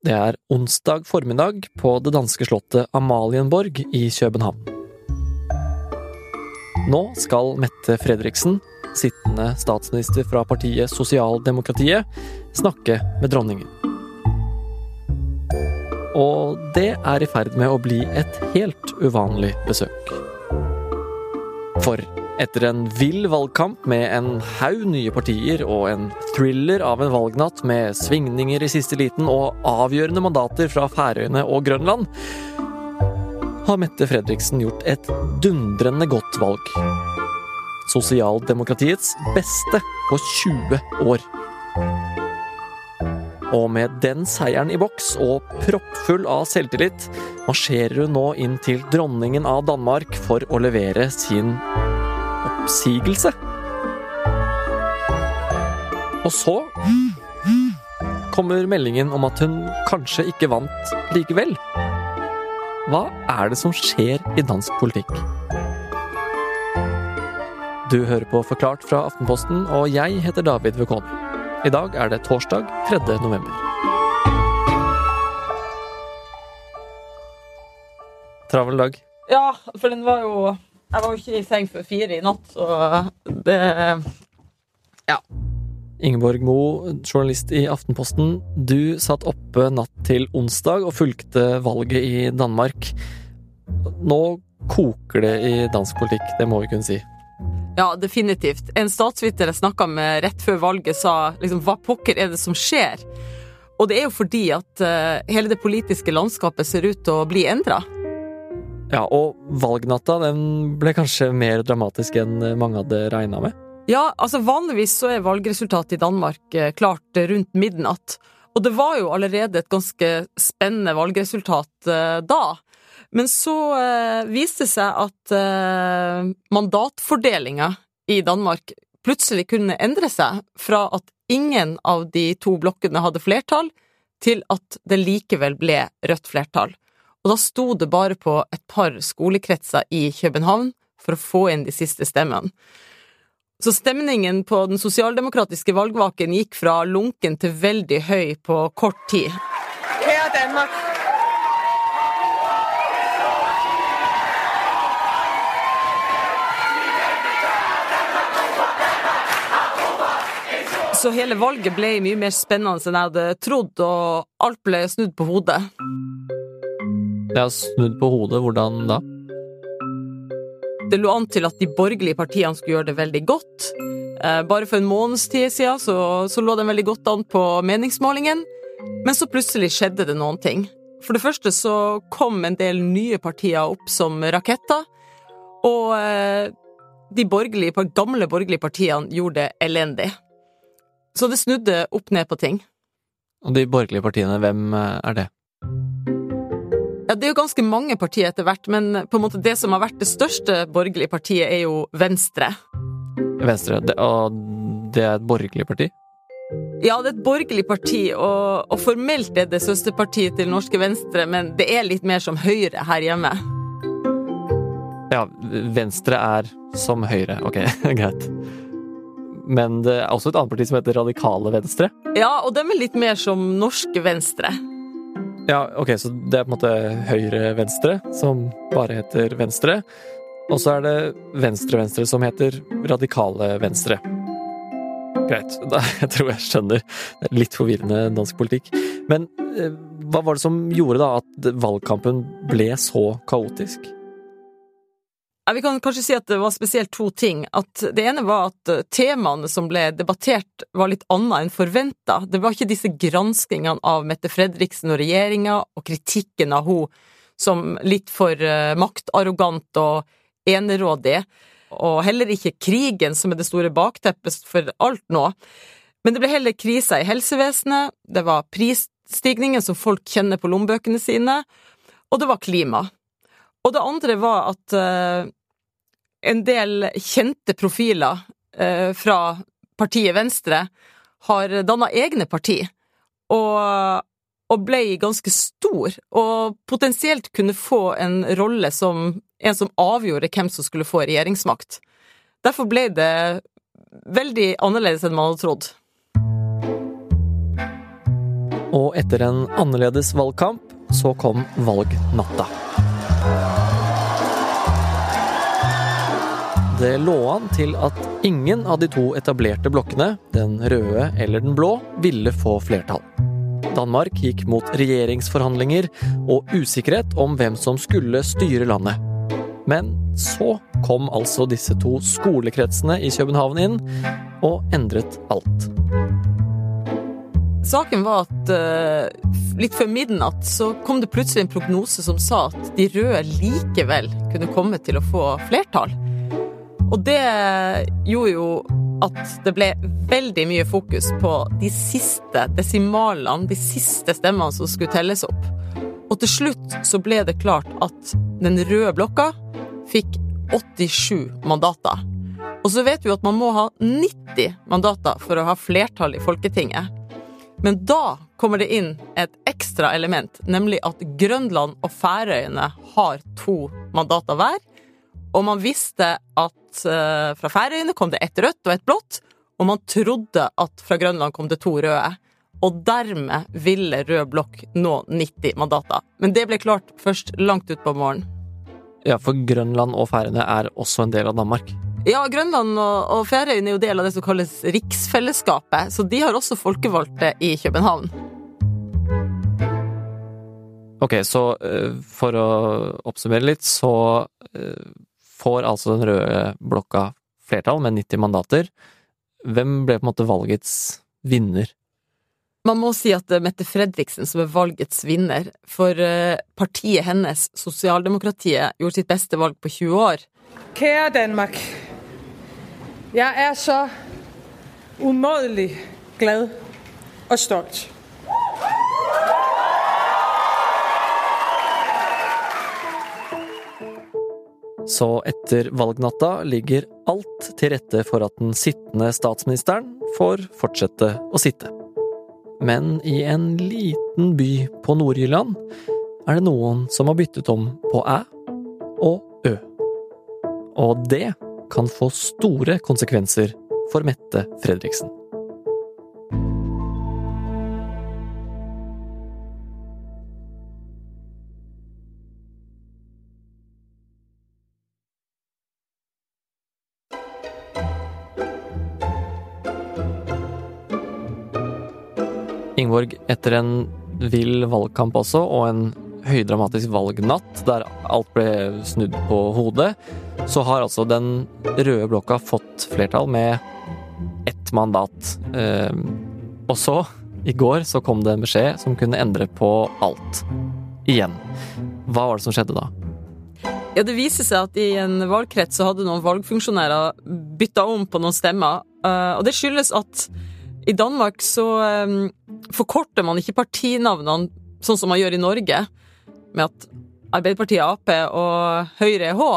Det er onsdag formiddag på det danske slottet Amalienborg i København. Nå skal Mette Fredriksen, sittende statsminister fra partiet Sosialdemokratiet, snakke med dronningen. Og det er i ferd med å bli et helt uvanlig besøk. For etter en vill valgkamp med en haug nye partier og en thriller av en valgnatt med svingninger i siste liten og avgjørende mandater fra Færøyene og Grønland, har Mette Fredriksen gjort et dundrende godt valg. Sosialdemokratiets beste på 20 år. Og med den seieren i boks og proppfull av selvtillit, marsjerer hun nå inn til dronningen av Danmark for å levere sin oppsigelse. Og så kommer meldingen om at hun kanskje ikke vant likevel. Hva er det som skjer i dansk politikk? Du hører på Forklart fra Aftenposten, og jeg heter David Vekoni. I dag er det torsdag 3. november. Travel dag. Ja, for den var jo Jeg var jo ikke i seng før fire i natt, så det Ja. Ingeborg Mo, journalist i Aftenposten. Du satt oppe natt til onsdag og fulgte valget i Danmark. Nå koker det i dansk politikk, det må vi kunne si. Ja, definitivt. En statsviter jeg snakka med rett før valget, sa liksom hva pokker er det som skjer? Og det er jo fordi at uh, hele det politiske landskapet ser ut til å bli endra. Ja, og valgnatta den ble kanskje mer dramatisk enn mange hadde regna med? Ja, altså vanligvis så er valgresultatet i Danmark uh, klart rundt midnatt. Og det var jo allerede et ganske spennende valgresultat uh, da. Men så eh, viste det seg at eh, mandatfordelinga i Danmark plutselig kunne endre seg fra at ingen av de to blokkene hadde flertall, til at det likevel ble rødt flertall. Og da sto det bare på et par skolekretser i København for å få inn de siste stemmene. Så stemningen på den sosialdemokratiske valgvaken gikk fra lunken til veldig høy på kort tid. Danmark. Så hele valget ble mye mer spennende enn jeg hadde trodd, og alt ble snudd på hodet. Det er snudd på hodet, hvordan da? Det lå an til at de borgerlige partiene skulle gjøre det veldig godt. Eh, bare for en måneds tid siden så, så lå de veldig godt an på meningsmålingen, men så plutselig skjedde det noen ting. For det første så kom en del nye partier opp som raketter, og eh, de borgerlige, gamle borgerlige partiene gjorde det elendig. Så det snudde opp ned på ting. Og de borgerlige partiene, hvem eh, er det? Ja, Det er jo ganske mange partier etter hvert, men på en måte det som har vært det største borgerlige partiet, er jo Venstre. Venstre. Det, og det er et borgerlig parti? Ja, det er et borgerlig parti, og, og formelt er det søsterpartiet til norske Venstre, men det er litt mer som Høyre her hjemme. Ja, Venstre er som Høyre. Ok, greit. Men det er også et annet parti som heter Radikale Venstre? Ja, og dem er litt mer som norske Venstre. Ja, ok, så det er på en måte Høyre-Venstre, som bare heter Venstre. Og så er det Venstre-Venstre, som heter Radikale Venstre. Greit. Jeg tror jeg skjønner. Er litt forvirrende dansk politikk. Men eh, hva var det som gjorde da at valgkampen ble så kaotisk? Vi kan kanskje si at det var spesielt to ting. At det ene var at eh, temaene som ble debattert, var litt annet enn forventa. Det var ikke disse granskingene av Mette Fredriksen og regjeringa, og kritikken av henne som litt for uh, maktarrogant og enerådig. Og heller ikke krigen, som er det store bakteppet for alt nå. Men det ble heller kriser i helsevesenet, det var prisstigningen som folk kjenner på lommebøkene sine, og det var klima. Og det andre var at uh, en del kjente profiler uh, fra partiet Venstre har danna egne parti, og, og ble ganske stor, og potensielt kunne få en rolle som en som avgjorde hvem som skulle få regjeringsmakt. Derfor ble det veldig annerledes enn man hadde trodd. Og etter en annerledes valgkamp så kom valgnatta. Det lå an til at ingen av de to etablerte blokkene, den røde eller den blå, ville få flertall. Danmark gikk mot regjeringsforhandlinger og usikkerhet om hvem som skulle styre landet. Men så kom altså disse to skolekretsene i København inn og endret alt. Saken var at uh, litt før midnatt så kom det plutselig en prognose som sa at de røde likevel kunne komme til å få flertall. Og det gjorde jo at det ble veldig mye fokus på de siste desimalene, de siste stemmene som skulle telles opp. Og til slutt så ble det klart at den røde blokka fikk 87 mandater. Og så vet vi at man må ha 90 mandater for å ha flertall i Folketinget. Men da kommer det inn et ekstra element, nemlig at Grønland og Færøyene har to mandater hver. Og man visste at uh, fra Færøyene kom det ett rødt og ett blått, og man trodde at fra Grønland kom det to røde. Og dermed ville rød blokk nå 90 mandater. Men det ble klart først langt utpå morgenen. Ja, for Grønland og Færøyene er også en del av Danmark? Ja, Grønland og, og Færøyene er jo del av det som kalles riksfellesskapet, så de har også folkevalgte i København. Ok, så uh, for å oppsummere litt, så uh, får altså den røde blokka flertall med 90 mandater. Hvem ble på en måte valgets vinner? Man må si at det er Mette Fredriksen som er valgets vinner, for eh, partiet hennes, Sosialdemokratiet, gjorde sitt beste valg på 20 år. Kjære Danmark. Jeg er så umåtelig glad og stolt. Så etter valgnatta ligger alt til rette for at den sittende statsministeren får fortsette å sitte. Men i en liten by på Nord-Jylland er det noen som har byttet om på æ og ø. Og det kan få store konsekvenser for Mette Fredriksen. Ingeborg, etter en vill valgkamp også, og en høydramatisk valgnatt der alt ble snudd på hodet, så har altså den røde blokka fått flertall med ett mandat. Ehm, og så, i går, så kom det en beskjed som kunne endre på alt. Igjen. Hva var det som skjedde da? Ja, Det viser seg at i en valgkrets så hadde noen valgfunksjonærer bytta om på noen stemmer. Eh, og det skyldes at i Danmark så um, forkorter man ikke partinavnene sånn som man gjør i Norge, med at Arbeiderpartiet Ap og Høyre H.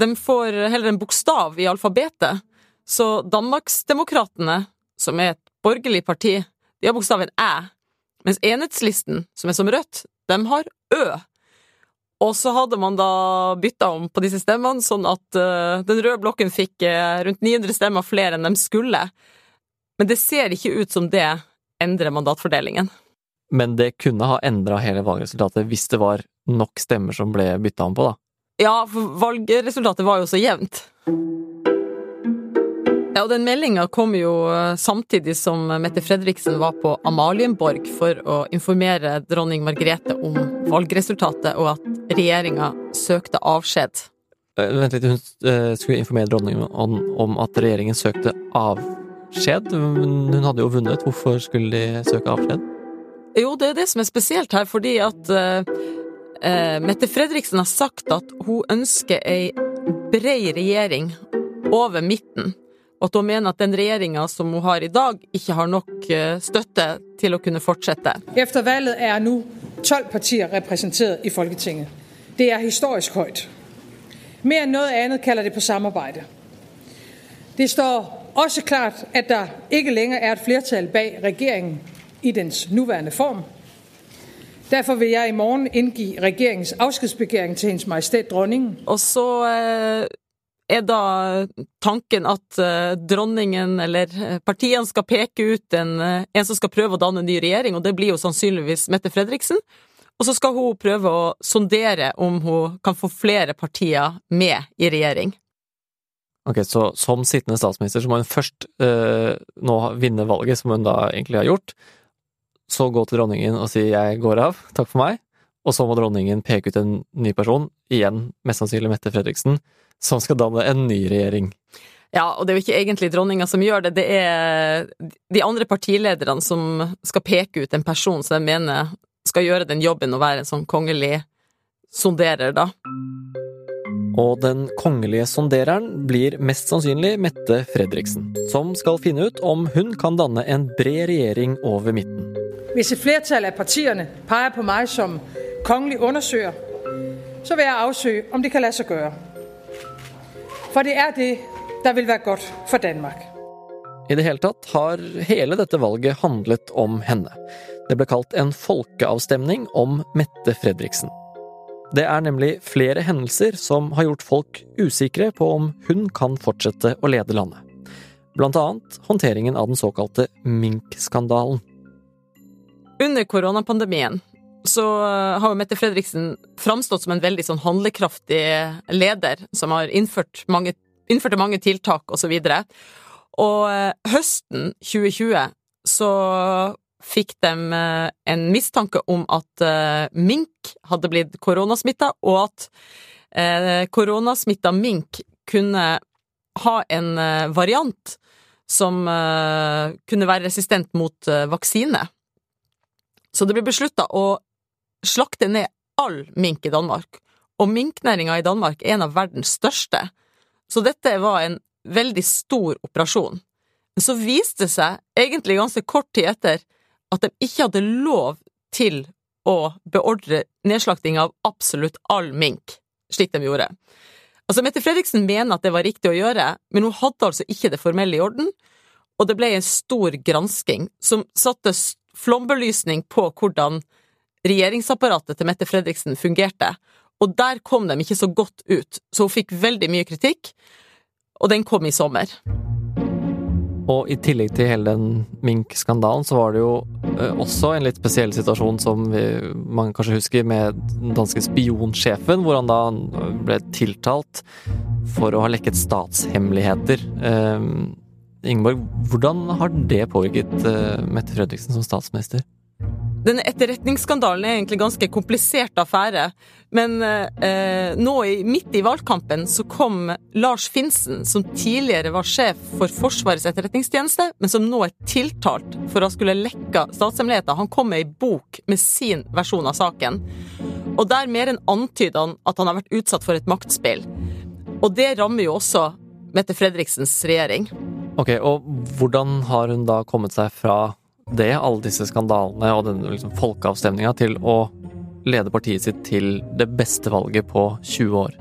De får heller en bokstav i alfabetet. Så Danmarksdemokratene, som er et borgerlig parti, de har bokstaven æ. Mens Enhetslisten, som er som rødt, de har ø. Og så hadde man da bytta om på disse stemmene, sånn at uh, den røde blokken fikk uh, rundt 900 stemmer flere enn de skulle. Men det ser ikke ut som det endrer mandatfordelingen. Men det kunne ha endra hele valgresultatet hvis det var nok stemmer som ble bytta om på, da? Ja, for valgresultatet var jo så jevnt. Ja, og den meldinga kom jo eh, samtidig som Mette Fredriksen var på Amalienborg for å informere dronning Margrethe om valgresultatet, og at regjeringa søkte avskjed. Eh, vent litt, hun eh, skulle informere dronningen om, om at regjeringen søkte avskjed? Avskjed. Hun hadde jo vunnet. Hvorfor skulle de søke avskjed? Jo, det er det som er spesielt her, fordi at uh, uh, Mette Fredriksen har sagt at hun ønsker ei brei regjering over midten. Og at hun mener at den regjeringa som hun har i dag, ikke har nok uh, støtte til å kunne fortsette. Etter valget er nå tolv partier representert i Folketinget. Det er historisk høyt. Mer enn noe annet kaller det på samarbeid. Det står også klart, at der ikke længere er et flertal bag regeringen i dens nuværende form. Derfor vil jeg i morgen indgive regjeringens afskedsbegæring til hendes majestæt dronningen. Og så eh, er da tanken at uh, dronningen eller partiene skal peke ut en, en, som skal prøve å danne en ny regjering, og det blir jo sannsynligvis Mette Fredriksen. Og så skal hun prøve å sondere om hun kan få flere partier med i regjering. Ok, Så som sittende statsminister så må hun først uh, nå vinne valget, som hun da egentlig har gjort. Så gå til dronningen og si 'jeg går av, takk for meg'. Og så må dronningen peke ut en ny person, igjen mest sannsynlig Mette Fredriksen, som skal danne en ny regjering. Ja, og det er jo ikke egentlig dronninga som gjør det, det er de andre partilederne som skal peke ut en person som de mener skal gjøre den jobben å være en sånn kongelig sonderer, da. Og den kongelige sondereren blir mest sannsynlig Mette Fredriksen, som skal finne ut om hun kan danne en bred regjering over midten. Hvis et flertall av partiene peker på meg som kongelig undersøger, så vil jeg avsøke om det kan la seg gjøre. For det er det der vil være godt for Danmark. I det hele tatt har hele dette valget handlet om henne. Det ble kalt en folkeavstemning om Mette Fredriksen. Det er nemlig flere hendelser som har gjort folk usikre på om hun kan fortsette å lede landet. Blant annet håndteringen av den såkalte Mink-skandalen. Under koronapandemien så har Mette Fredriksen framstått som en veldig sånn handlekraftig leder, som har innført mange, innførte mange tiltak osv. Og, så og eh, høsten 2020 så fikk de eh, en mistanke om at eh, mink hadde blitt koronasmitta, og at koronasmitta mink kunne ha en variant som kunne være resistent mot vaksine. Så det ble beslutta å slakte ned all mink i Danmark, og minknæringa i Danmark er en av verdens største, så dette var en veldig stor operasjon. Men så viste det seg, egentlig ganske kort tid etter, at de ikke hadde lov til å beordre nedslakting av absolutt all mink, slik de gjorde. Altså, Mette Fredriksen mener at det var riktig å gjøre, men hun hadde altså ikke det formelle i orden, og det ble en stor gransking som satte flombelysning på hvordan regjeringsapparatet til Mette Fredriksen fungerte, og der kom de ikke så godt ut, så hun fikk veldig mye kritikk, og den kom i sommer. Og i tillegg til hele den mink-skandalen, så var det jo eh, også en litt spesiell situasjon som vi, mange kanskje husker, med den danske spionsjefen, hvor han da ble tiltalt for å ha lekket statshemmeligheter. Eh, Ingeborg, hvordan har det påvirket eh, Mette Fredriksen som statsminister? Denne etterretningsskandalen er egentlig ganske komplisert affære. Men eh, nå i, midt i valgkampen så kom Lars Finsen, som tidligere var sjef for Forsvarets etterretningstjeneste, men som nå er tiltalt for å skulle lekka statshemmeligheter. Han kom med ei bok med sin versjon av saken. Og der mer enn antyder han at han har vært utsatt for et maktspill. Og det rammer jo også Mette Fredriksens regjering. Ok, Og hvordan har hun da kommet seg fra det, alle disse skandalene og den liksom, folkeavstemninga, til å lede partiet sitt til det beste valget på 20 år?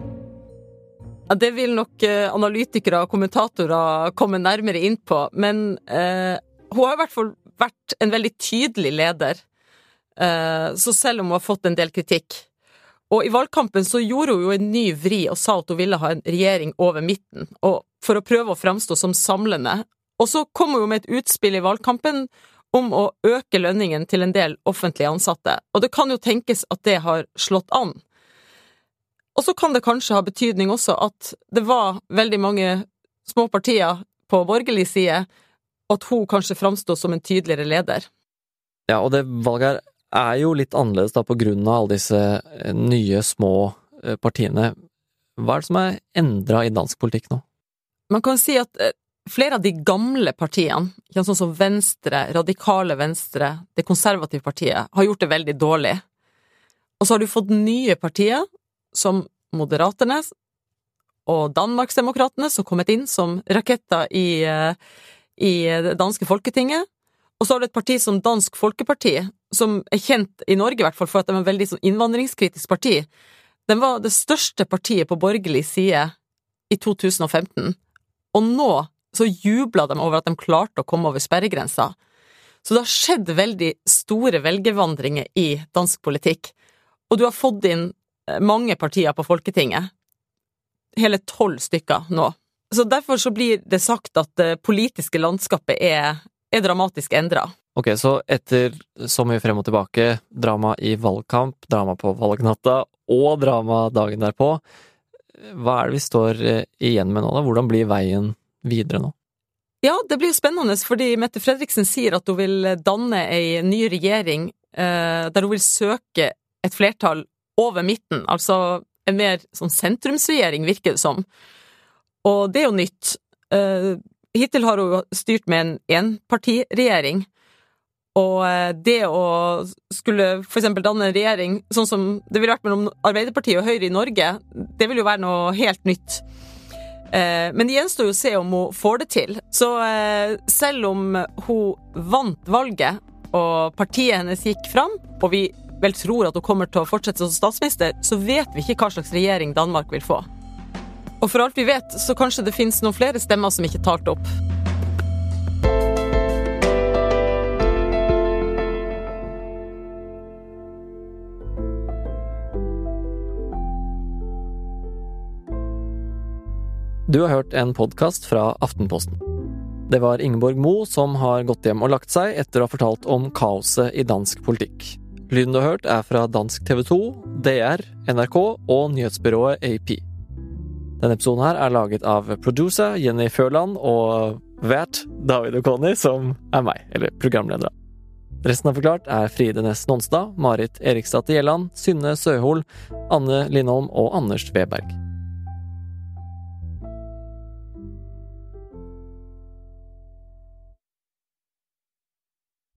Ja, det vil nok eh, analytikere og kommentatorer komme nærmere inn på, men eh, hun har i hvert fall vært en veldig tydelig leder. Eh, så selv om hun har fått en del kritikk. Og i valgkampen så gjorde hun jo en ny vri og sa at hun ville ha en regjering over midten, og for å prøve å framstå som samlende. Og så kom hun jo med et utspill i valgkampen om å øke lønningen til en del offentlig ansatte, og det kan jo tenkes at det har slått an. Og så kan det kanskje ha betydning også at det var veldig mange små partier på borgerlig side, at hun kanskje framsto som en tydeligere leder. Ja, og det valget her er jo litt annerledes da på grunn av alle disse eh, nye, små eh, partiene. Hva er det som er endra i dansk politikk nå? Man kan si at eh, flere av de gamle partiene, sånn som Venstre, Radikale Venstre, Det konservative partiet, har gjort det veldig dårlig. Og så har du fått nye partier, som Moderaterne og Danmarksdemokratene, som kommet inn som raketter i, eh, i det danske folketinget. Og så har du et parti som Dansk Folkeparti, som er kjent i Norge i hvert fall for at de er en veldig sånn innvandringskritisk parti. Den var det største partiet på borgerlig side i 2015, og nå så jubla de over at de klarte å komme over sperregrensa. Så det har skjedd veldig store velgervandringer i dansk politikk, og du har fått inn eh, mange partier på Folketinget. hele tolv stykker nå. Så derfor så blir det sagt at det politiske landskapet er, er dramatisk endra. Ok, så etter så mye frem og tilbake, drama i valgkamp, drama på valgnatta og drama dagen derpå, hva er det vi står eh, igjen med nå, da? Hvordan blir veien videre nå? Ja, det blir jo spennende, fordi Mette Fredriksen sier at hun vil danne ei ny regjering eh, der hun vil søke et flertall over midten, altså en mer sånn sentrumsregjering, virker det som. Og det er jo nytt. Eh, hittil har hun styrt med en enpartiregjering. Og eh, det å skulle for eksempel danne en regjering sånn som det ville vært mellom Arbeiderpartiet og Høyre i Norge, det vil jo være noe helt nytt. Eh, men det gjenstår jo å se om hun får det til. Så selv om hun vant valget og partiet hennes gikk fram, og vi vel tror at hun kommer til å fortsette som statsminister, så vet vi ikke hva slags regjering Danmark vil få. Og for alt vi vet, så kanskje det finnes noen flere stemmer som ikke talte opp. Du har hørt en podkast fra Aftenposten. Det var Ingeborg Mo som har gått hjem og lagt seg etter å ha fortalt om kaoset i dansk politikk. Lyden du har hørt er fra dansk TV 2, DR, NRK og nyhetsbyrået AP. Denne episoden her er laget av producer Jenny Førland og vert David Okoni, som er meg, eller programledere. Resten av Forklart er Fride Næss Nonstad, Marit Eriksdatter Gjelland, Synne Søhol, Anne Lindholm og Anders Weberg.